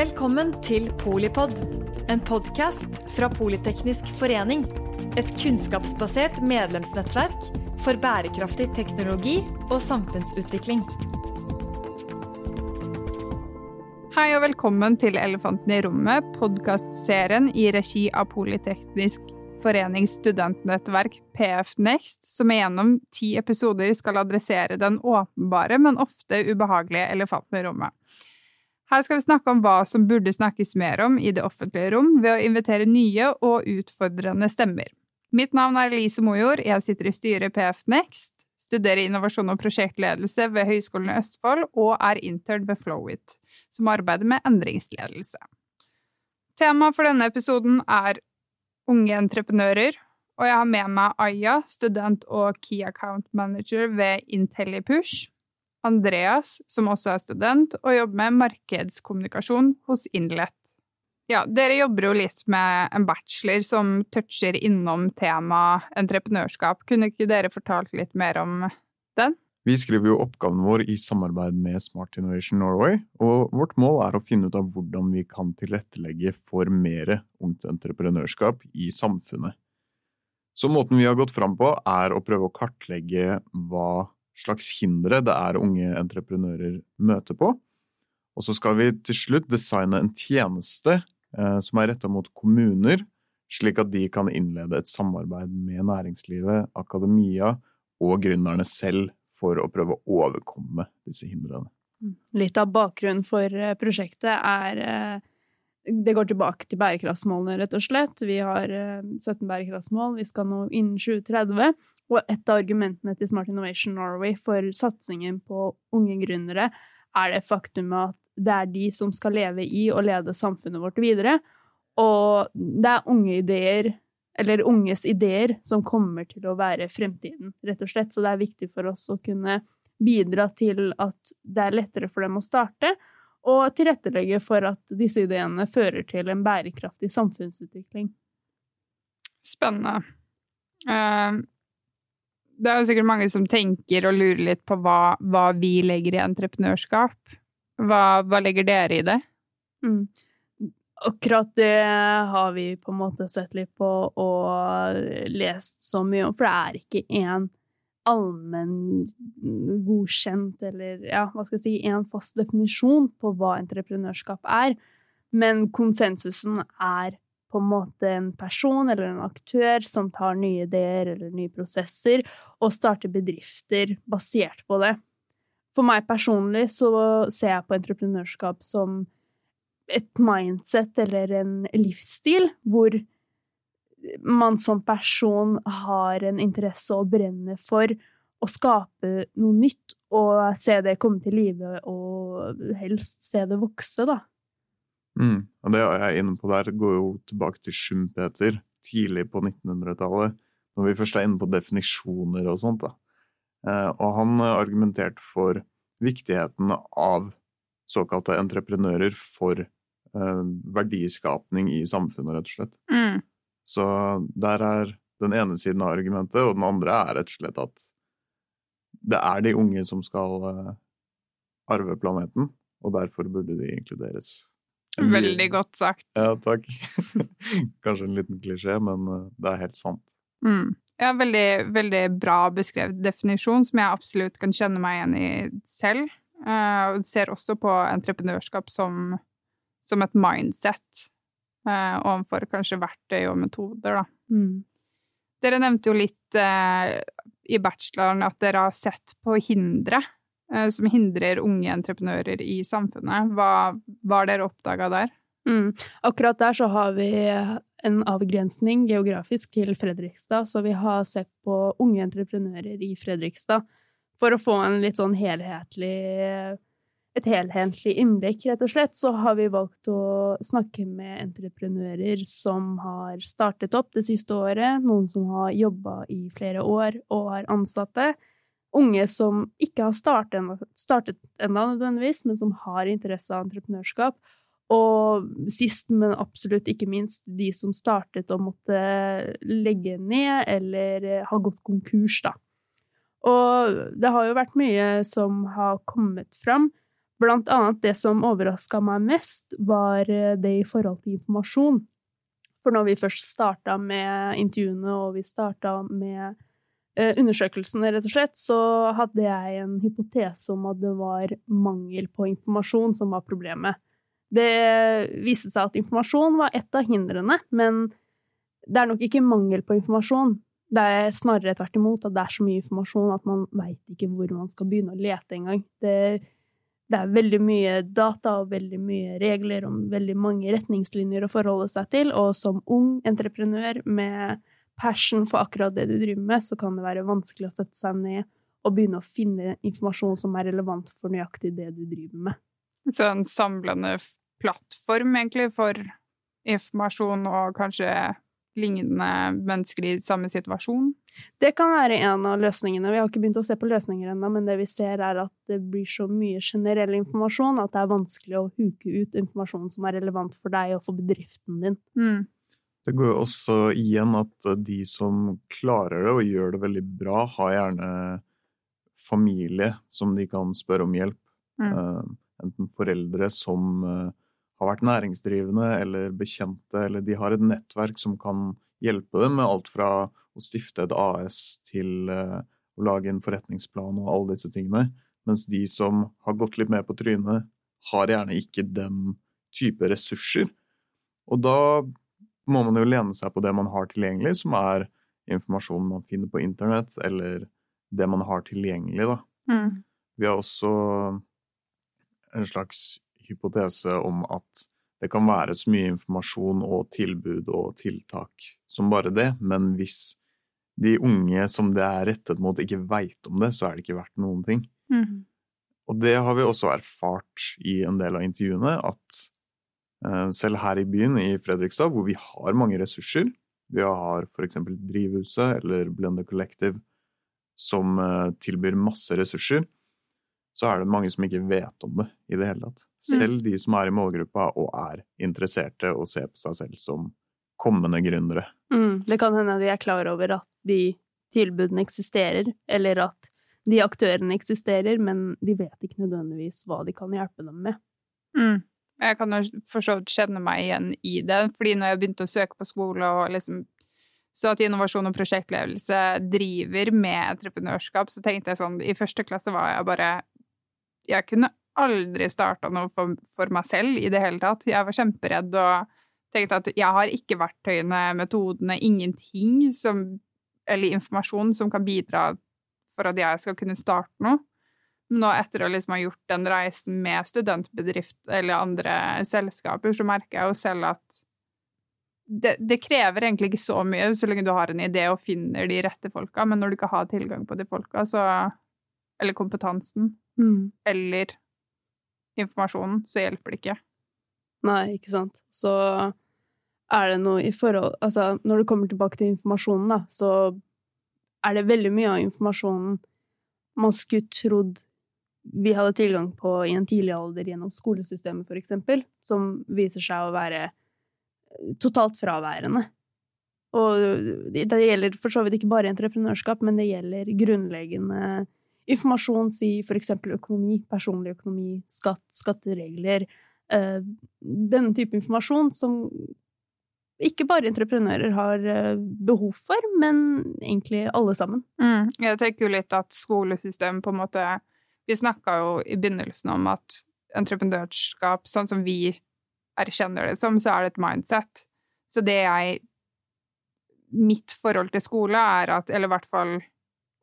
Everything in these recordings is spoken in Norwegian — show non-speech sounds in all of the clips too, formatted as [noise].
Velkommen til Polipod, en podkast fra Politeknisk forening. Et kunnskapsbasert medlemsnettverk for bærekraftig teknologi og samfunnsutvikling. Hei og velkommen til Elefanten i rommet, podkastserien i regi av Politeknisk forenings studentnettverk PF Next, som gjennom ti episoder skal adressere den åpenbare, men ofte ubehagelige elefanten i rommet. Her skal vi snakke om hva som burde snakkes mer om i det offentlige rom, ved å invitere nye og utfordrende stemmer. Mitt navn er Elise Mojord, jeg sitter i styret i PF Next, studerer innovasjon og prosjektledelse ved Høgskolen i Østfold og er intern ved Flowit, som arbeider med endringsledelse. Temaet for denne episoden er unge entreprenører, og jeg har med meg Aya, student og Key Account Manager ved IntelliPush, Andreas, som også er student og jobber med markedskommunikasjon hos Inlet. Ja, dere jobber jo litt med en bachelor som toucher innom temaet entreprenørskap. Kunne ikke dere fortalt litt mer om den? Vi skriver jo oppgaven vår i samarbeid med Smart Innovation Norway, og vårt mål er å finne ut av hvordan vi kan tilrettelegge for mer ungt entreprenørskap i samfunnet. Så måten vi har gått fram på, er å prøve å kartlegge hva slags hindre det er unge entreprenører møter på. Og så skal vi til slutt designe en tjeneste eh, som er retta mot kommuner, slik at de kan innlede et samarbeid med næringslivet, akademia og gründerne selv for å prøve å overkomme disse hindrene. Mm. Litt av bakgrunnen for eh, prosjektet er eh, Det går tilbake til bærekraftsmålene, rett og slett. Vi har 17 eh, bærekraftsmål, vi skal nå innen 2030. Og et av argumentene til Smart Innovation Norway for satsingen på unge gründere er det faktum at det er de som skal leve i og lede samfunnet vårt videre. Og det er unge ideer eller unges ideer som kommer til å være fremtiden, rett og slett. Så det er viktig for oss å kunne bidra til at det er lettere for dem å starte, og tilrettelegge for at disse ideene fører til en bærekraftig samfunnsutvikling. Spennende. Uh, det er jo sikkert mange som tenker og lurer litt på hva, hva vi legger i entreprenørskap. Hva, hva legger dere i det? Mm. Akkurat det har vi på en måte sett litt på og lest så mye om, for det er ikke én allmenn godkjent eller ja, hva skal jeg si, en fast definisjon på hva entreprenørskap er. Men konsensusen er på en måte en person eller en aktør som tar nye ideer eller nye prosesser og starte bedrifter basert på det. For meg personlig så ser jeg på entreprenørskap som et mindset eller en livsstil hvor man som person har en interesse og brenner for å skape noe nytt og se det komme til live, og helst se det vokse, da. Mm. Og det jeg er inne på der, går jo tilbake til Schumpeter tidlig på 1900-tallet, når vi først er inne på definisjoner og sånt. da. Eh, og han argumenterte for viktigheten av såkalte entreprenører for eh, verdiskapning i samfunnet, rett og slett. Mm. Så der er den ene siden av argumentet, og den andre er rett og slett at det er de unge som skal eh, arve planeten, og derfor burde de inkluderes. Veldig godt sagt. Ja, takk. [laughs] Kanskje en liten klisjé, men eh, det er helt sant. Mm. Ja, veldig, veldig bra beskrevet definisjon, som jeg absolutt kan kjenne meg igjen i selv. Uh, ser også på entreprenørskap som som et mindset uh, overfor kanskje verktøy og metoder, da. Mm. Dere nevnte jo litt uh, i bacheloren at dere har sett på hindre uh, som hindrer unge entreprenører i samfunnet. Hva har dere oppdaga der? Mm. Akkurat der så har vi en avgrensning geografisk til Fredrikstad, så vi har sett på unge entreprenører i Fredrikstad for å få en litt sånn helhetlig et helhetlig innblikk, rett og slett, så har vi valgt å snakke med entreprenører som har startet opp det siste året, noen som har jobba i flere år og har ansatte, unge som ikke har startet, ennå nødvendigvis, men som har interesse av entreprenørskap, og sist, men absolutt ikke minst, de som startet og måtte legge ned eller har gått konkurs, da. Og det har jo vært mye som har kommet fram, blant annet det som overraska meg mest, var eh, det i forhold til informasjon. For når vi først starta med intervjuene, og vi starta med uh, undersøkelsene, rett og slett, så hadde jeg en hypotese om at det var mangel på informasjon som var problemet. Det viste seg at informasjon var et av hindrene, men det er nok ikke mangel på informasjon. Det er snarere tvert imot at det er så mye informasjon at man veit ikke hvor man skal begynne å lete engang. Det, det er veldig mye data og veldig mye regler og veldig mange retningslinjer å forholde seg til, og som ung entreprenør med passion for akkurat det du driver med, så kan det være vanskelig å sette seg ned og begynne å finne informasjon som er relevant for nøyaktig det du driver med. Så en samlende plattform, egentlig, for informasjon og kanskje lignende mennesker i samme situasjon? Det kan være en av løsningene. Vi har ikke begynt å se på løsninger ennå, men det vi ser, er at det blir så mye generell informasjon at det er vanskelig å huke ut informasjon som er relevant for deg og for bedriften din. Mm. Det går jo også igjen at de som klarer det og gjør det veldig bra, har gjerne familie som de kan spørre om hjelp. Mm. Uh, enten foreldre som uh, har vært næringsdrivende eller bekjente, eller de har et nettverk som kan hjelpe dem med alt fra å stifte et AS til uh, å lage en forretningsplan og alle disse tingene. Mens de som har gått litt mer på trynet, har gjerne ikke den type ressurser. Og da må man jo lene seg på det man har tilgjengelig, som er informasjon man finner på internett, eller det man har tilgjengelig, da. Mm. Vi har også en slags hypotese om at det kan være så mye informasjon og tilbud og tiltak som bare det, men hvis de unge som det er rettet mot, ikke veit om det, så er det ikke verdt noen ting. Mm. Og det har vi også erfart i en del av intervjuene, at eh, selv her i byen, i Fredrikstad, hvor vi har mange ressurser, vi har eksempel Drivhuset eller Blender Collective, som eh, tilbyr masse ressurser, så er det mange som ikke vet om det i det hele tatt. Selv de som er i målgruppa og er interesserte og ser på seg selv som kommende gründere. Mm, det kan hende de er klar over at de tilbudene eksisterer, eller at de aktørene eksisterer, men de vet ikke nødvendigvis hva de kan hjelpe dem med. Mm. Jeg kan jo for så vidt kjenne meg igjen i det, fordi når jeg begynte å søke på skole og liksom så at innovasjon og prosjektledelse driver med entreprenørskap, så tenkte jeg sånn I første klasse var jeg bare Jeg kunne aldri starta noe for, for, meg selv i det hele tatt. Jeg var kjemperedd og tenkte at jeg har ikke verktøyene, metodene, ingenting som Eller informasjon som kan bidra for at jeg skal kunne starte noe. Nå etter å liksom ha gjort den reisen med studentbedrift eller andre selskaper, så merker jeg jo selv at det, det, krever egentlig ikke så mye så lenge du har en idé og finner de rette folka, men når du ikke har tilgang på de folka, så Eller kompetansen. Mm. Eller informasjonen, så hjelper det ikke. Nei, ikke sant. Så er det noe i forhold Altså, når det kommer tilbake til informasjonen, da, så er det veldig mye av informasjonen man skulle trodd vi hadde tilgang på i en tidlig alder gjennom skolesystemet, for eksempel, som viser seg å være totalt fraværende. Og det gjelder for så vidt ikke bare entreprenørskap, men det gjelder grunnleggende informasjon, si eksempel økonomi, personlig økonomi, skatt, skatteregler uh, Denne type informasjon som ikke bare entreprenører har uh, behov for, men egentlig alle sammen. Mm. Jeg tenker jo litt at skolesystemet på en måte Vi snakka jo i begynnelsen om at entreprenørskap, sånn som vi erkjenner det som, så er det et mindset. Så det jeg Mitt forhold til skole er at, eller i hvert fall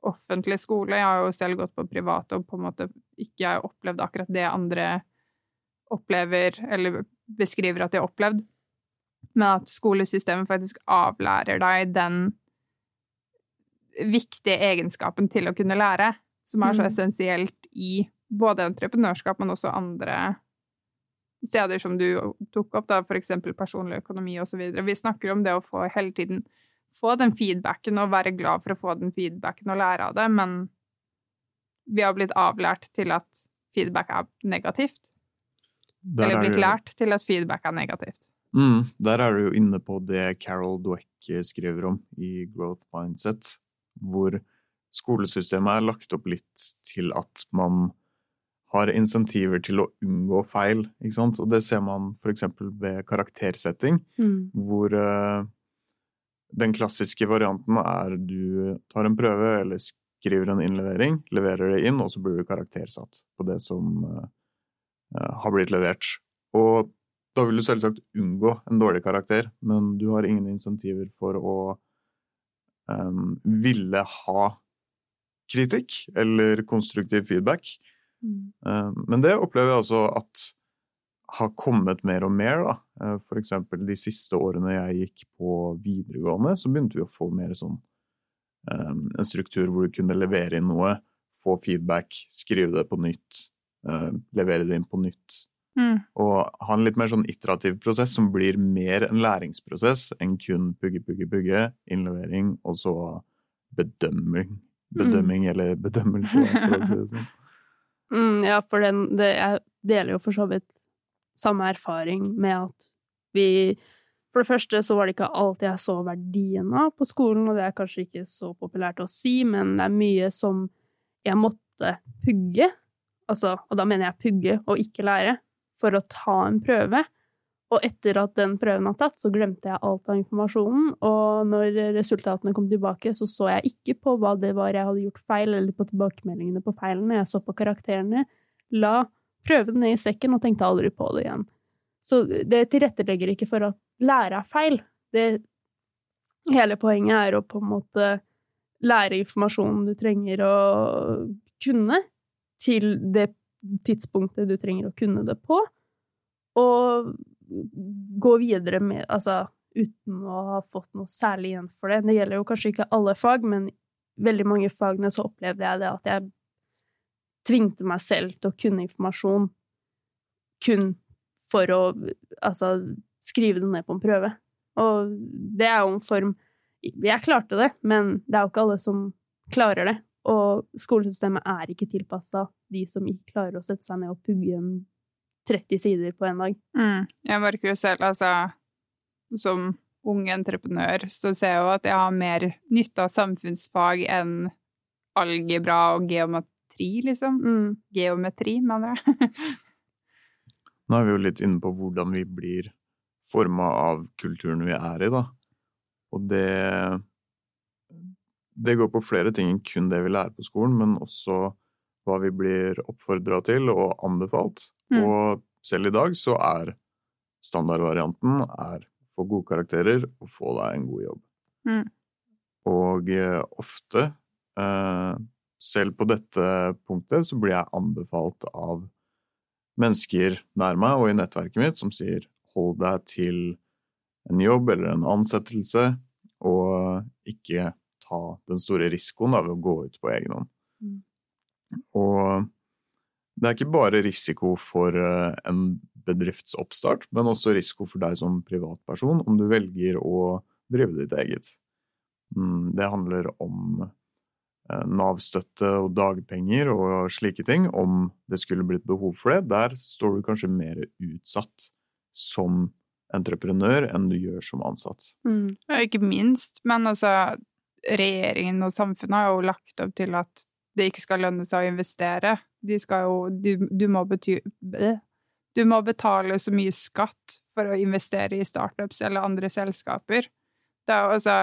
offentlig skole, jeg har jo selv gått på privat og på en måte ikke opplevd akkurat det andre opplever, eller beskriver at de har opplevd, men at skolesystemet faktisk avlærer deg den viktige egenskapen til å kunne lære, som er så Mm. essensielt i både entreprenørskap, men også andre steder som du tok opp, da, for eksempel personlig økonomi videre. Vi snakker om det å få hele tiden få den feedbacken og være glad for å få den feedbacken og lære av det, men vi har blitt avlært til at feedback er negativt. Der eller er blitt lært til at feedback er negativt. Mm, der er du jo inne på det Carol Dweck skriver om i Growth Mindset, hvor skolesystemet er lagt opp litt til at man har insentiver til å unngå feil. Ikke sant? Og det ser man f.eks. ved karaktersetting, Mm. hvor eh, den klassiske varianten er du tar en prøve eller skriver en innlevering, leverer det inn, og så blir du karaktersatt på det som eh, eh, har blitt levert. Og da vil du selvsagt unngå en dårlig karakter, men du har ingen insentiver for å um, ville ha kritikk eller konstruktiv feedback. Mm. Um, Men det opplever jeg altså at har kommet mer og mer, da. Eh, eksempel de siste årene jeg gikk på videregående, så begynte vi å få mer sånn eh, en struktur hvor du kunne levere inn noe, få feedback, skrive det på nytt, eh, levere det inn på nytt. Mm. Og ha en litt mer sånn iterativ prosess som blir mer en læringsprosess enn kun pugge, pugge, pugge, innlevering, og så bedømming. Bedømming eller bedømmelse, for å si det sånn. [laughs] Mm, ja, for den, det, jeg deler jo for så vidt samme erfaring med at vi For det første så var det ikke alt jeg så verdien av på skolen, og det er kanskje ikke så populært å si, men det er mye som jeg måtte pugge, altså, og da mener jeg pugge og ikke lære, for å ta en prøve. Og etter at den prøven var tatt, så glemte jeg alt av informasjonen, og når resultatene kom tilbake, så så jeg ikke på hva det var jeg hadde gjort feil, eller på tilbakemeldingene på feilene. Jeg så på karakterene, la prøven ned i sekken og tenkte aldri på det igjen. Så det tilrettelegger ikke for at lære er feil. Det, hele poenget er å på en måte lære informasjonen du trenger å kunne, til det tidspunktet du trenger å kunne det på, og gå videre med Altså uten å ha fått noe særlig igjen for det. Det gjelder jo kanskje ikke alle fag, men veldig mange fagene så opplevde jeg det at jeg tvingte meg selv til å kunne informasjon kun for å altså skrive det ned på en prøve. Og det er jo en form Jeg klarte det, men det er jo ikke alle som klarer det. Og skolesystemet er ikke tilpassa de som ikke klarer å sette seg ned og pugge en 30 sider på en dag. Mm. Jeg merker jo selv, altså Som ung entreprenør så ser jeg jo at jeg har mer nytte av samfunnsfag enn algebra og geometri, liksom. Mm. Geometri, mener jeg. Nå er vi jo litt inne på hvordan vi blir forma av kulturen vi er i, da. Og det Det går på flere ting enn kun det vi lærer på skolen, men også hva vi blir oppfordra til og anbefalt. Mm. Og selv i dag så er standardvarianten er få gode karakterer og få deg en god jobb. Mm. Og eh, ofte, eh, selv på dette punktet, så blir jeg anbefalt av mennesker nær meg og i nettverket mitt som sier hold deg til en jobb eller en ansettelse, og ikke ta den store risikoen da, ved å gå ut på egen hånd. Mm. Og det er ikke bare risiko for eh, en bedriftsoppstart, men også risiko for deg som privatperson om du velger å drive ditt eget. Mm, Det handler om Nav-støtte og dagpenger og slike ting, om det skulle blitt behov for det. Der står du kanskje mer utsatt som entreprenør enn du gjør som ansatt. Mm. Ja, ikke minst, men altså regjeringen og samfunnet har jo lagt opp til at det ikke skal lønne seg å investere. De skal jo Du, du må bety... Du må betale så mye skatt for å investere i startups eller andre selskaper. Det er altså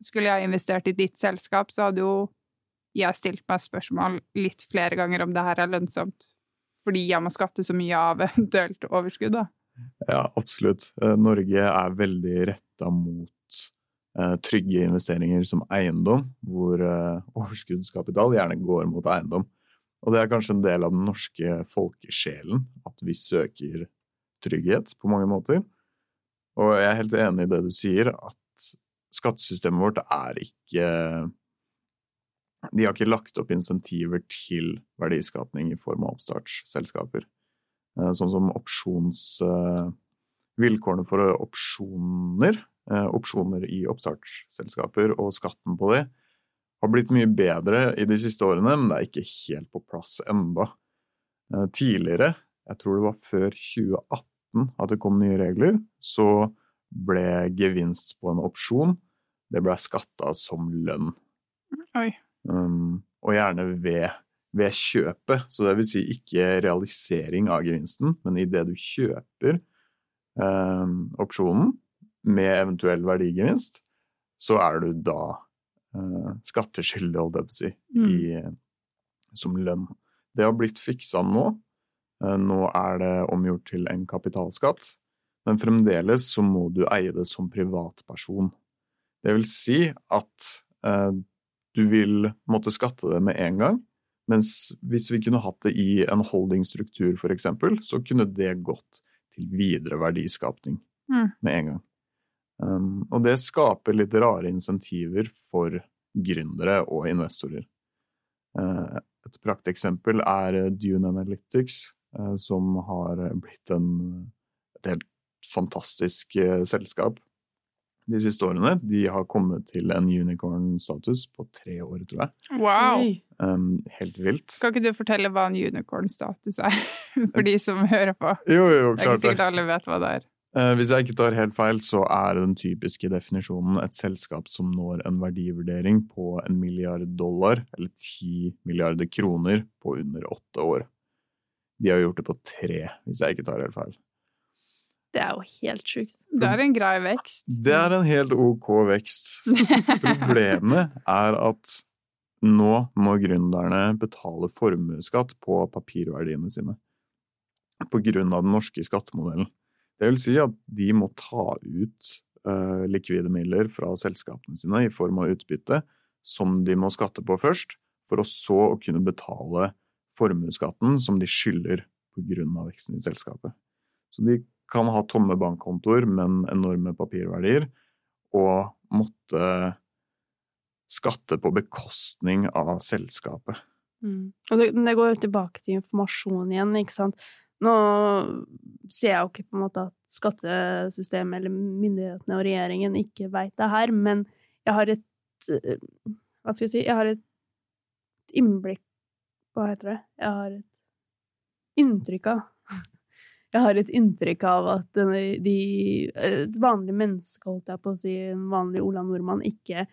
Skulle jeg investert i ditt selskap, så hadde jo jeg stilt meg spørsmål litt flere ganger om det her er lønnsomt, fordi jeg må skatte så mye av eventuelt overskudd, da. Ja, absolutt. Eh, Norge er veldig retta mot eh, trygge investeringer som eiendom, hvor eh, overskuddskapital gjerne går mot eiendom. Og det er kanskje en del av den norske folkesjelen, at vi søker trygghet på mange måter. Og jeg er helt enig i det du sier, at skattesystemet vårt er ikke De har ikke lagt opp insentiver til verdiskapning i form av oppstartsselskaper. Eh, Sånn som opsjons... eh, for opsjoner, eh, opsjoner i oppstartsselskaper og skatten på det, har blitt mye bedre i de siste årene, men det er ikke helt på plass enda. Tidligere, jeg tror det var før 2018 at det kom nye regler, så ble gevinst på en opsjon det ble skatta som lønn. Oi. Um, og gjerne ved ved kjøpet. Så det vil si ikke realisering av gevinsten, men idet du kjøper um, opsjonen med eventuell verdigevinst, så er du da uh, skatteskyldig, holdt jeg på å si, Mm. i, som lønn. Det har blitt fiksa nå. Eh, Nå er det omgjort til en kapitalskatt, men fremdeles så må du eie det som privatperson. Det vil si at eh, du vil måtte skatte det med en gang, mens hvis vi kunne hatt det i en holdingstruktur eksempel, så kunne det gått til videre verdiskapning Mm. med en gang. Um, og det skaper litt rare insentiver for gründere og investorer. Uh, et prakteksempel er Dune Analytics, uh, som har blitt en, et helt fantastisk uh, selskap de siste årene. De har kommet til en unicorn-status på tre år, tror jeg. Wow! Um, helt vilt. Kan ikke du fortelle hva en unicorn-status er, [laughs] for de som hører på? Jo, jo, klart Det er ikke sikkert alle vet hva det er. Eh, Hvis jeg ikke tar helt feil, så er den typiske definisjonen et selskap som når en verdivurdering på en milliard dollar, eller ti milliarder kroner, på under åtte år. De har gjort det på tre, hvis jeg ikke tar helt feil. Det er jo helt sjukt. Det er en grei vekst. Det er en helt ok vekst. [laughs] Problemet er at nå må gründerne betale formuesskatt på papirverdiene sine. På grunn av den norske skattemodellen. Det vil si at de må ta ut uh, likvide midler fra selskapene sine i form av utbytte, som de må skatte på først, for å så å kunne betale formuesskatten som de skylder på grunn av veksten i selskapet. Så de kan ha tomme bankkontoer, men enorme papirverdier, og måtte skatte på bekostning av selskapet. Mm. Og det, det går jo tilbake til informasjon igjen, ikke sant. Nå sier jeg jo ikke på en måte at skattesystemet eller myndighetene og regjeringen ikke veit det her, men jeg har et eh, Hva skal jeg si? Jeg har et innblikk Hva heter det? Jeg har et inntrykk av Jeg har et inntrykk av at de, et vanlig menneske, holdt jeg på å si, en vanlig Ola Nordmann, ikke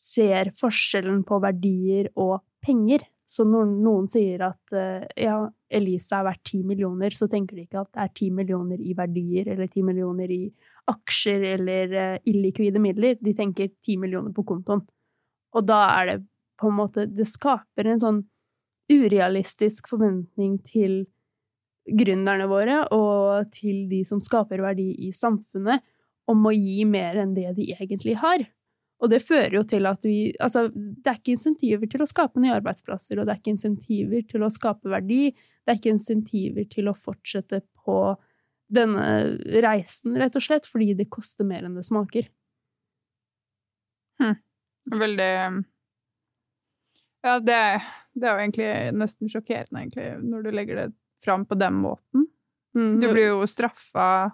ser forskjellen på verdier og penger. Så når noen sier at eh, ja, Elise er verdt ti millioner, så tenker de ikke at det er ti millioner i verdier eller ti millioner i aksjer eller uh, illikvide midler. De tenker ti millioner på kontoen. Og da er det på en måte Det skaper en sånn urealistisk forventning til gründerne våre og til de som skaper verdi i samfunnet, om å gi mer enn det de egentlig har. Og det fører jo til at vi Altså, det er ikke insentiver til å skape nye arbeidsplasser, og det er ikke insentiver til å skape verdi. Det er ikke insentiver til å fortsette på denne reisen, rett og slett, fordi det koster mer enn det smaker. Hm. Veldig Ja, det, det er jo egentlig nesten sjokkerende, egentlig, når du legger det fram på den måten. Mm. Du blir jo straffa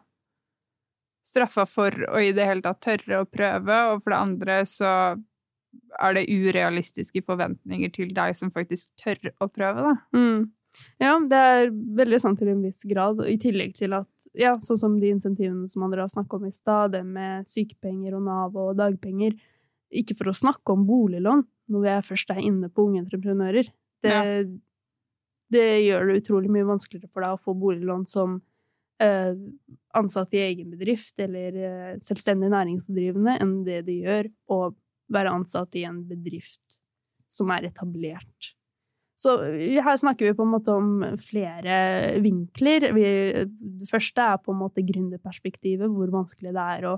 straffa for å i det hele tatt tørre å prøve, og for det andre så er det urealistiske forventninger til deg som faktisk tør å prøve, da. Mm. Ja, det er veldig sant til en viss grad, i tillegg til at, ja, sånn som de insentivene som andre har snakket om i stad, det med sykepenger og Nav og dagpenger, ikke for å snakke om boliglån, når jeg først er inne på unge entreprenører. Det, Ja. Det gjør det utrolig mye vanskeligere for deg å få boliglån som eh, ansatt i egen bedrift eller eh, selvstendig næringsdrivende enn det det gjør å være ansatt i en bedrift som er etablert. Så her snakker vi på en måte om flere vinkler. Vi, det første er på en måte gründerperspektivet, hvor vanskelig det er å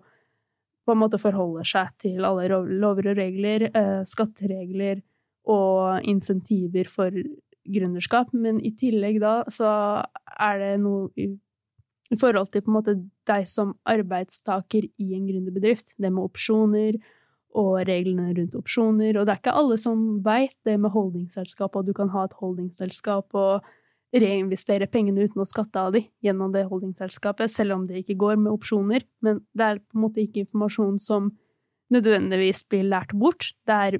på en måte forholde seg til alle lover og regler, eh, skatteregler og insentiver for gründerskap. Men i tillegg da så er det noe i, i forhold til på en måte deg som arbeidstaker i en gründerbedrift. Det med opsjoner og reglene rundt opsjoner. Og det er ikke alle som veit det med holdingselskap, og du kan ha et holdingselskap og reinvestere pengene uten å skatte av de gjennom det holdingselskapet, selv om det ikke går med opsjoner. Men det er på en måte ikke informasjon som nødvendigvis blir lært bort. Det er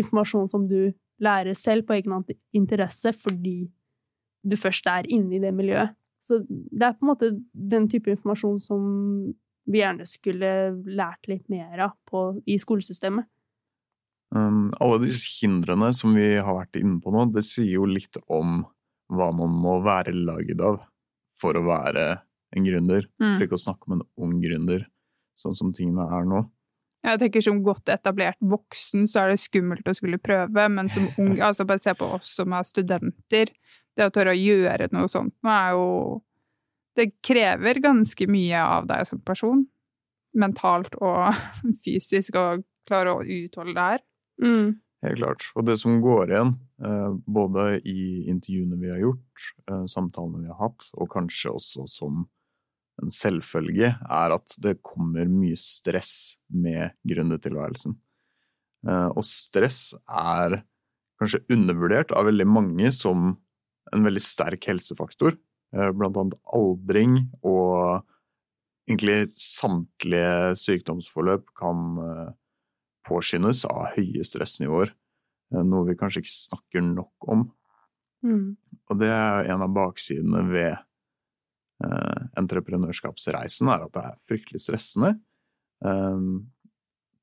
informasjon som du lærer selv på egen interesse fordi du først er inne i det miljøet. Så det er på en måte den type informasjon som vi gjerne skulle lært litt mer av på, i skolesystemet. Um, alle disse hindrene som vi har vært inne på nå, det sier jo litt om hva man må være laget av for å være en gründer. Mm. For ikke å snakke om en ung gründer, sånn som tingene er nå. Jeg tenker Som godt etablert voksen så er det skummelt å skulle prøve, men som [laughs] ung altså Bare se på oss som er studenter. Det å tørre å gjøre noe sånt nå er jo Det krever ganske mye av deg som person. Mentalt og [laughs] fysisk, å klare å utholde det her. Mm. Helt klart. Og det som går igjen, eh, både i intervjuene vi har gjort, eh, samtalene vi har hatt, og kanskje også som en selvfølge, er at det kommer mye stress med gründertilværelsen. Eh, Og stress er kanskje undervurdert av veldig mange som en veldig sterk helsefaktor. Eh, Blant annet aldring og egentlig samtlige sykdomsforløp kan eh, påskyndes av høye stressnivåer. Noe vi kanskje ikke snakker nok om. Mm. Og det er en av baksidene ved eh, entreprenørskapsreisen, er at det er fryktelig stressende. eh,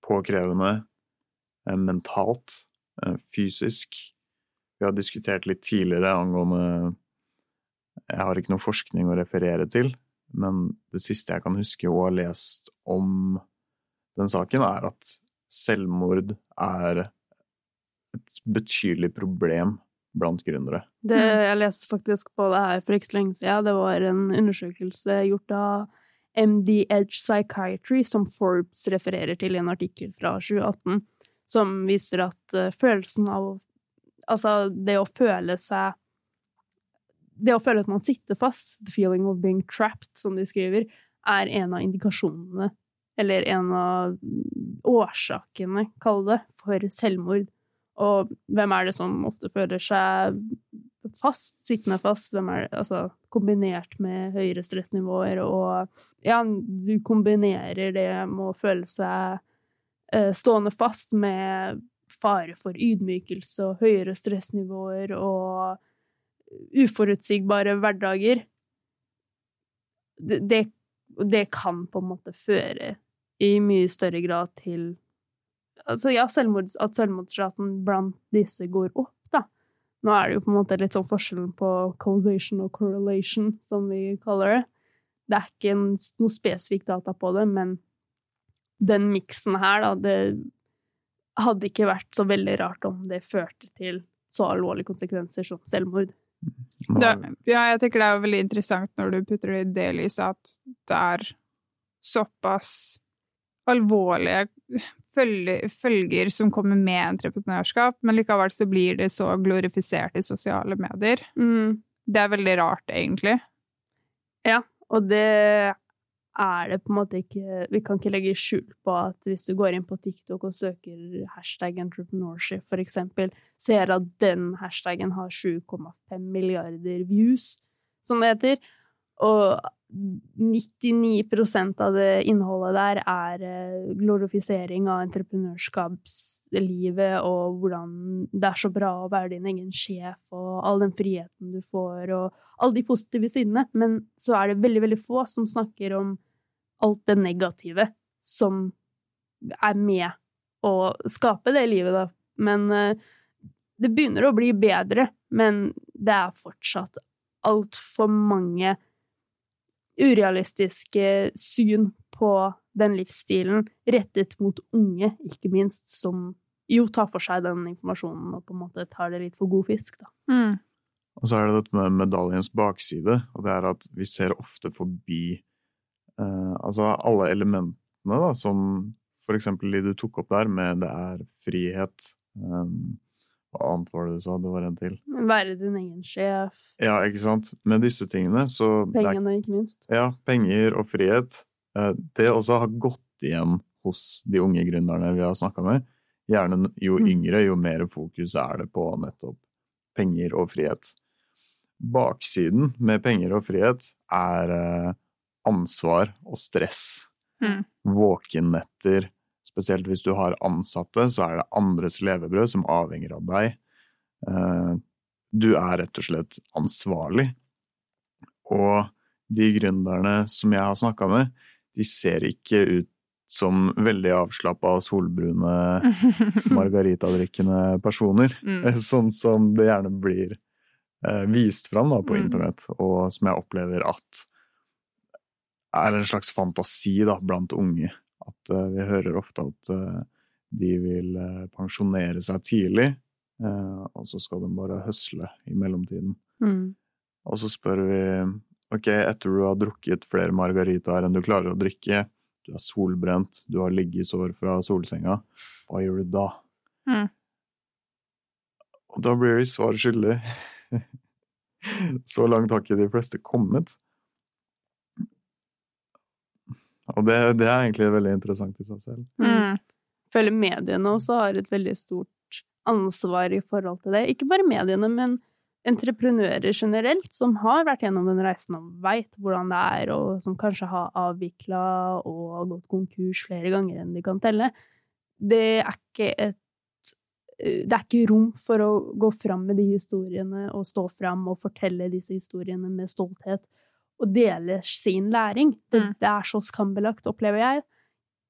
påkrevende eh, mentalt, eh, fysisk. Vi har diskutert litt tidligere angående Jeg har ikke noe forskning å referere til, men det siste jeg kan huske å ha lest om den saken, er at selvmord er et betydelig problem blant gründere. Det, jeg leste faktisk på det her for ikke så lenge siden. Det var en undersøkelse gjort av MD Edge Psychiatry, som Forbes refererer til i en artikkel fra 2018, som viser at eh, følelsen av Altså, det å føle seg Det å føle at man sitter fast, the feeling of being trapped, som de skriver, er en av indikasjonene, eller en av årsakene, kall det, for selvmord. Og hvem er det som ofte føler seg fast, sittende fast? Hvem er det, altså, kombinert med høyere stressnivåer og Ja, du kombinerer det med å føle seg eh, stående fast med fare for ydmykelse og høyere stressnivåer og uforutsigbare hverdager. Det, det, det kan på en måte føre i mye større grad til altså ja, selvmords, at selvmordsraten blant disse går opp, da. Nå er det jo på en måte litt sånn forskjellen på causation og correlation, som vi kaller det. Det er ikke en, noe spesifikk data på det, men den miksen her, da, det hadde ikke vært så veldig rart om det førte til så alvorlige konsekvenser som selvmord. Det, er- ja, jeg tenker det er veldig interessant når du putter det i det lyset, at det er såpass alvorlige følger som kommer med entreprenørskap, men likevel så blir det så glorifisert i sosiale medier. Mm. Det er veldig rart, egentlig. Ja, Og det er det på en måte ikke Vi kan ikke legge skjul på at hvis du går inn på TikTok og søker hashtag entrepreneurship, for eksempel, ser at den hashtagen har 7,5 milliarder views, som det heter. Og 99% av det innholdet der er eh, glorifisering av entreprenørskapslivet og hvordan det er så bra å være din egen sjef, og all den friheten du får, og alle de positive sidene. Men så er det veldig, veldig få som snakker om alt det negative som er med å skape det livet, da. Men eh, det begynner å bli bedre, men det er fortsatt altfor mange urealistiske syn på den livsstilen, rettet mot unge, ikke minst, som jo tar for seg den informasjonen og på en måte tar det litt for god fisk, da. Mm. Og så er det dette med medaljens bakside, og det er at vi ser ofte forbi eh, altså alle elementene da, som for eksempel de du tok opp der, med det er frihet eh, Hva annet var det du sa? Det var en til. Være din egen sjef, Ja, ikke sant? Med disse tingene, så pengene, ikke minst. Ja, penger og frihet. Eh, Det også har gått igjen hos de unge gründerne vi har snakka med. Gjerne jo Mm. yngre, jo mer fokus er det på nettopp penger og frihet. Baksiden med penger og frihet er eh, ansvar og stress. Mm. Våkennetter. Spesielt hvis du har ansatte, så er det andres levebrød som avhenger av deg. Eh, Du er rett og slett ansvarlig. Og de gründerne som jeg har snakka med, de ser ikke ut som veldig avslappa, solbrune, [laughs] margaritadrikkende personer. Mm. Sånn som det gjerne blir eh, vist fram da, på Mm. internett, og som jeg opplever at er en slags fantasi da, blant unge. At eh, vi hører ofte at eh, de vil eh, pensjonere seg tidlig, og så skal de bare høsle i mellomtiden. Mm. Og så spør vi ok, etter du har drukket flere margaritaer enn du klarer å drikke, du er solbrent, du har liggesår fra solsenga, hva gjør du da? Mm. Og da blir de svar skyldig. [laughs] Så langt har ikke de fleste kommet. Og det, det er egentlig veldig interessant i seg selv. Mm. Jeg føler mediene også har et veldig stort ansvar i forhold til det. Ikke bare mediene, men entreprenører generelt, som har vært gjennom den reisen og veit hvordan det er, og som kanskje har avvikla og gått konkurs flere ganger enn de kan telle. Det er ikke et det er ikke rom for å gå fram med de historiene og stå fram og fortelle disse historiene med stolthet og dele sin læring. Det, Mm. det er så skambelagt, opplever jeg,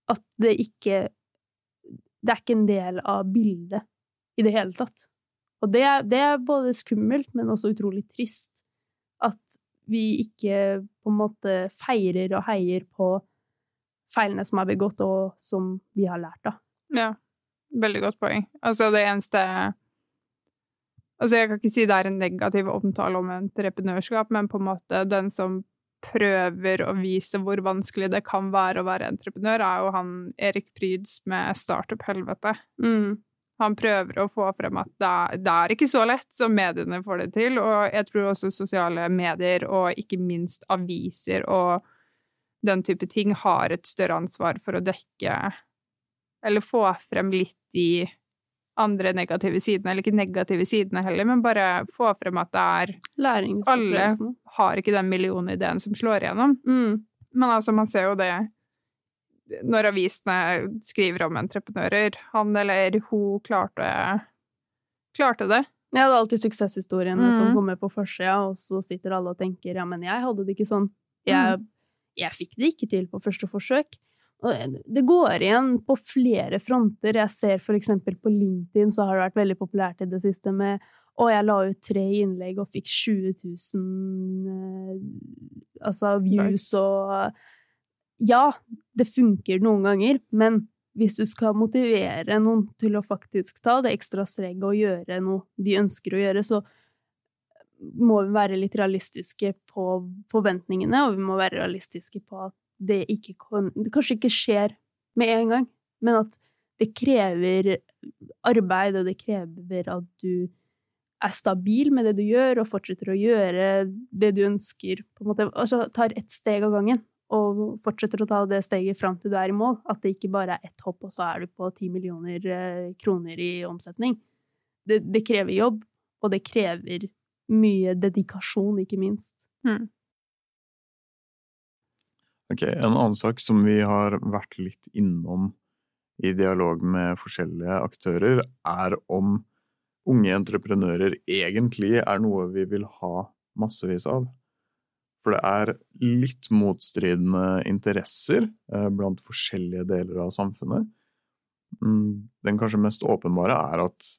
at det ikke Det er ikke en del av bildet i det hele tatt. Og det det er både skummelt, men også utrolig trist. At vi ikke på en måte feirer og heier på feilene som er begått, og som vi har lært av. Ja, veldig godt poeng. Altså, det eneste Altså, jeg kan ikke si det er en negativ omtale om entreprenørskap, men på en måte den som prøver å vise hvor vanskelig det kan være å være entreprenør, er jo han Erik Pryds med Startup Helvete. Mm. Han prøver å få frem at det er, det er ikke så lett som mediene får det til, og jeg tror også sosiale medier og ikke minst aviser og den type ting har et større ansvar for å dekke eller få frem litt de andre negative sidene, eller ikke negative sidene heller, men bare få frem at det er Alle Har ikke den millionideen som slår igjennom. Mm. Men altså, man ser jo det når avisene skriver om entreprenører. Han eller hun klarte, klarte det. Ja, det er alltid suksesshistoriene som Mm. kommer på forsida, og så sitter alle og tenker ja, men jeg hadde det ikke sånn. Jeg, jeg fikk det ikke til på første forsøk. Og det går igjen på flere fronter. Jeg ser for eksempel på LinkedIn så har det vært veldig populært i det siste med og jeg la ut tre innlegg og fikk 20 000 eh, altså views og Ja, det funker noen ganger, men hvis du skal motivere noen til å faktisk ta det ekstra streget og gjøre noe de ønsker å gjøre, så må vi være litt realistiske på forventningene, og vi må være realistiske på at det, ikke kan, kanskje ikke skjer med en gang, men at det krever arbeid, og det krever at du er stabil med det du gjør, og fortsetter å gjøre det du ønsker, på en måte, altså tar ett steg av gangen, og fortsetter å ta det steget fram til du er i mål. At det ikke bare er ett hopp, og så er du på ti millioner eh, kroner i omsetning. Det, det krever jobb, og det krever mye dedikasjon, ikke minst. Mm. Ok, En annen sak som vi har vært litt innom i dialog med forskjellige aktører, er om unge entreprenører egentlig er noe vi vil ha massevis av. For det er litt motstridende interesser eh, blant forskjellige deler av samfunnet. Mm, Den kanskje mest åpenbare er at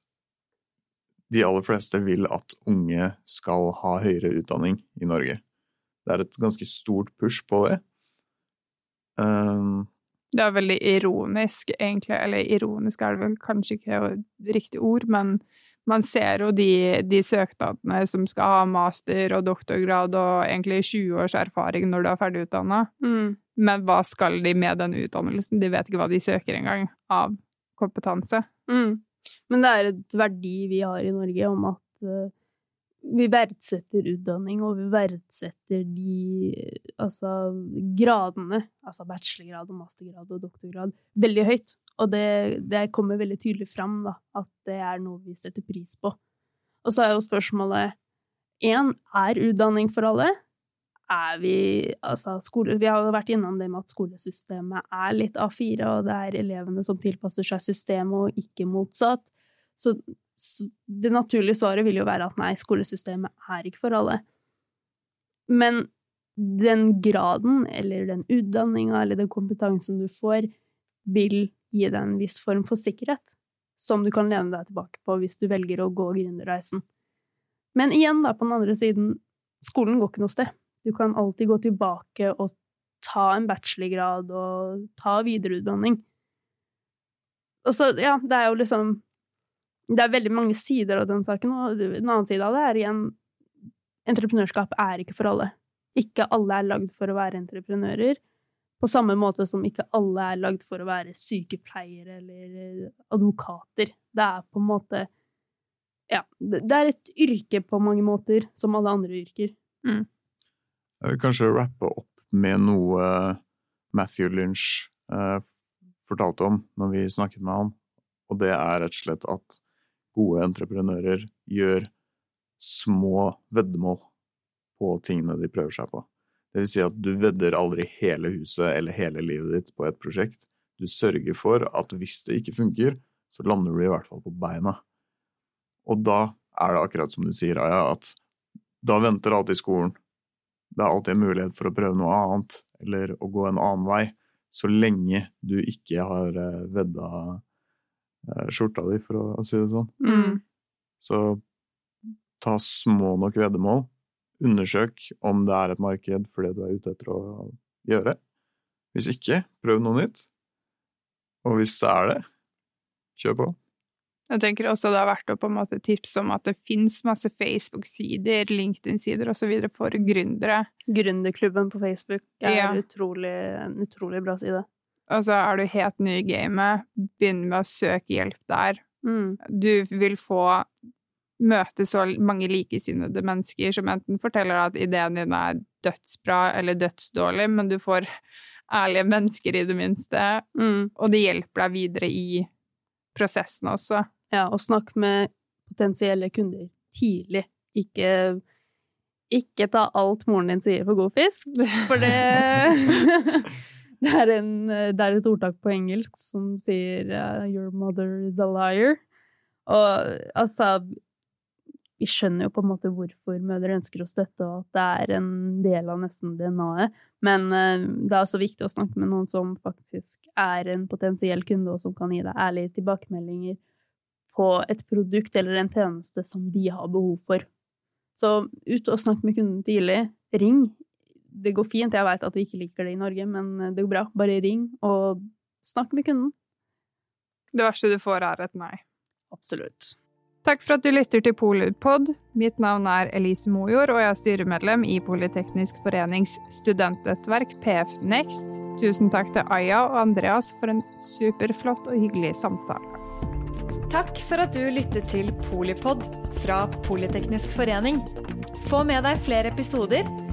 de aller fleste vil at unge skal ha høyere utdanning i Norge. Det er et ganske stort push på det. Um, Det er veldig ironisk, egentlig. Eller ironisk er det vel kanskje ikke riktig ord, men man ser jo de, de søknadene som skal ha master og doktorgrad og egentlig 20 års erfaring når du er ferdig utdanna. Men hva skal de med den utdannelsen? De vet ikke hva de søker engang av kompetanse. Mm. Men det er et verdi vi har i Norge om at eh, vi verdsetter utdanning, og vi verdsetter de altså gradene, altså bachelorgrad og mastergrad og doktorgrad, veldig høyt. Og det, det kommer veldig tydelig fram, da, at det er noe vi setter pris på. Og så er jo spørsmålet én, er utdanning for alle? Er vi Altså, skole Vi har jo vært innom det med at skolesystemet er litt A4, og det er elevene som tilpasser seg systemet, og ikke motsatt. Så det naturlige svaret vil jo være at nei, skolesystemet er ikke for alle. Men den graden, eller den utdanninga, eller den kompetansen du får, vil gi deg en viss form for sikkerhet, som du kan lene deg tilbake på hvis du velger å gå gründerreisen. Men igjen, da, på den andre siden, skolen går ikke noe sted. Du kan alltid gå tilbake og ta en bachelorgrad og ta videreutdanning. Og så, ja, det er jo liksom Det er veldig mange sider av den saken, og en annen side av det er igjen Entreprenørskap er ikke for alle. Ikke alle er lagd for å være entreprenører. På samme måte som ikke alle er lagd for å være sykepleiere eller advokater. Det er på en måte Ja, det er et yrke på mange måter, som alle andre yrker. Mm. Jeg vil kanskje rappe opp med noe Matthew Lynch eh, fortalte om når vi snakket med han, og det er rett og slett at gode entreprenører gjør små veddemål på tingene de prøver seg på. Det vil si at du vedder aldri hele huset eller hele livet ditt på et prosjekt. Du sørger for at hvis det ikke funker, så lander du i hvert fall på beina. Og da er det akkurat som du sier, Aya, at da venter alltid skolen. Det er alltid en mulighet for å prøve noe annet, eller å gå en annen vei, så lenge du ikke har eh, vedda skjorta di, for å si det sånn. Mm. Så ta små nok veddemål. Undersøk om det er et marked for det du er ute etter å gjøre. Hvis ikke, prøv noe nytt. Og hvis det er det, kjør på. Jeg tenker også det er verdt å på en måte tipse om at det finnes masse Facebook-sider, LinkedIn-sider osv. for gründere. Gründerklubben på Facebook er Ja. utrolig, en utrolig bra side. Altså, er du helt ny i gamet, begynn med å søke hjelp der. Mm. Du vil få møte så mange likesinnede mennesker som enten forteller at ideen din er dødsbra eller dødsdårlig, men du får ærlige mennesker i det minste, Mm. og det hjelper deg videre i prosessen også. Ja, og snakk med potensielle kunder tidlig. Ikke, ikke ta alt moren din sier for god fisk, for det [laughs] [laughs] [laughs] det, er en, det er et ordtak på engelsk som sier uh, 'your mother is a liar'. Og altså Vi skjønner jo på en måte hvorfor mødre ønsker å støtte, og at det er en del av nesten DNA-et. Men uh, det er også viktig å snakke med noen som faktisk er en potensiell kunde, og som kan gi deg ærlige tilbakemeldinger på et produkt eller en tjeneste som de har behov for. Så ut og snakk med kunden tidlig. Ring. Det går fint, jeg veit at vi ikke liker det i Norge, men det går bra. Bare ring og snakk med kunden. Det verste du får, er et nei. Absolutt. Takk for at du lytter til Polipod. Mitt navn er Elise Mojord, og jeg er styremedlem i Politeknisk forenings studentnettverk PF Next. Tusen takk til Aya og Andreas for en superflott og hyggelig samtale. Takk for at du lyttet til Polipod fra Politeknisk forening. Få med deg flere episoder,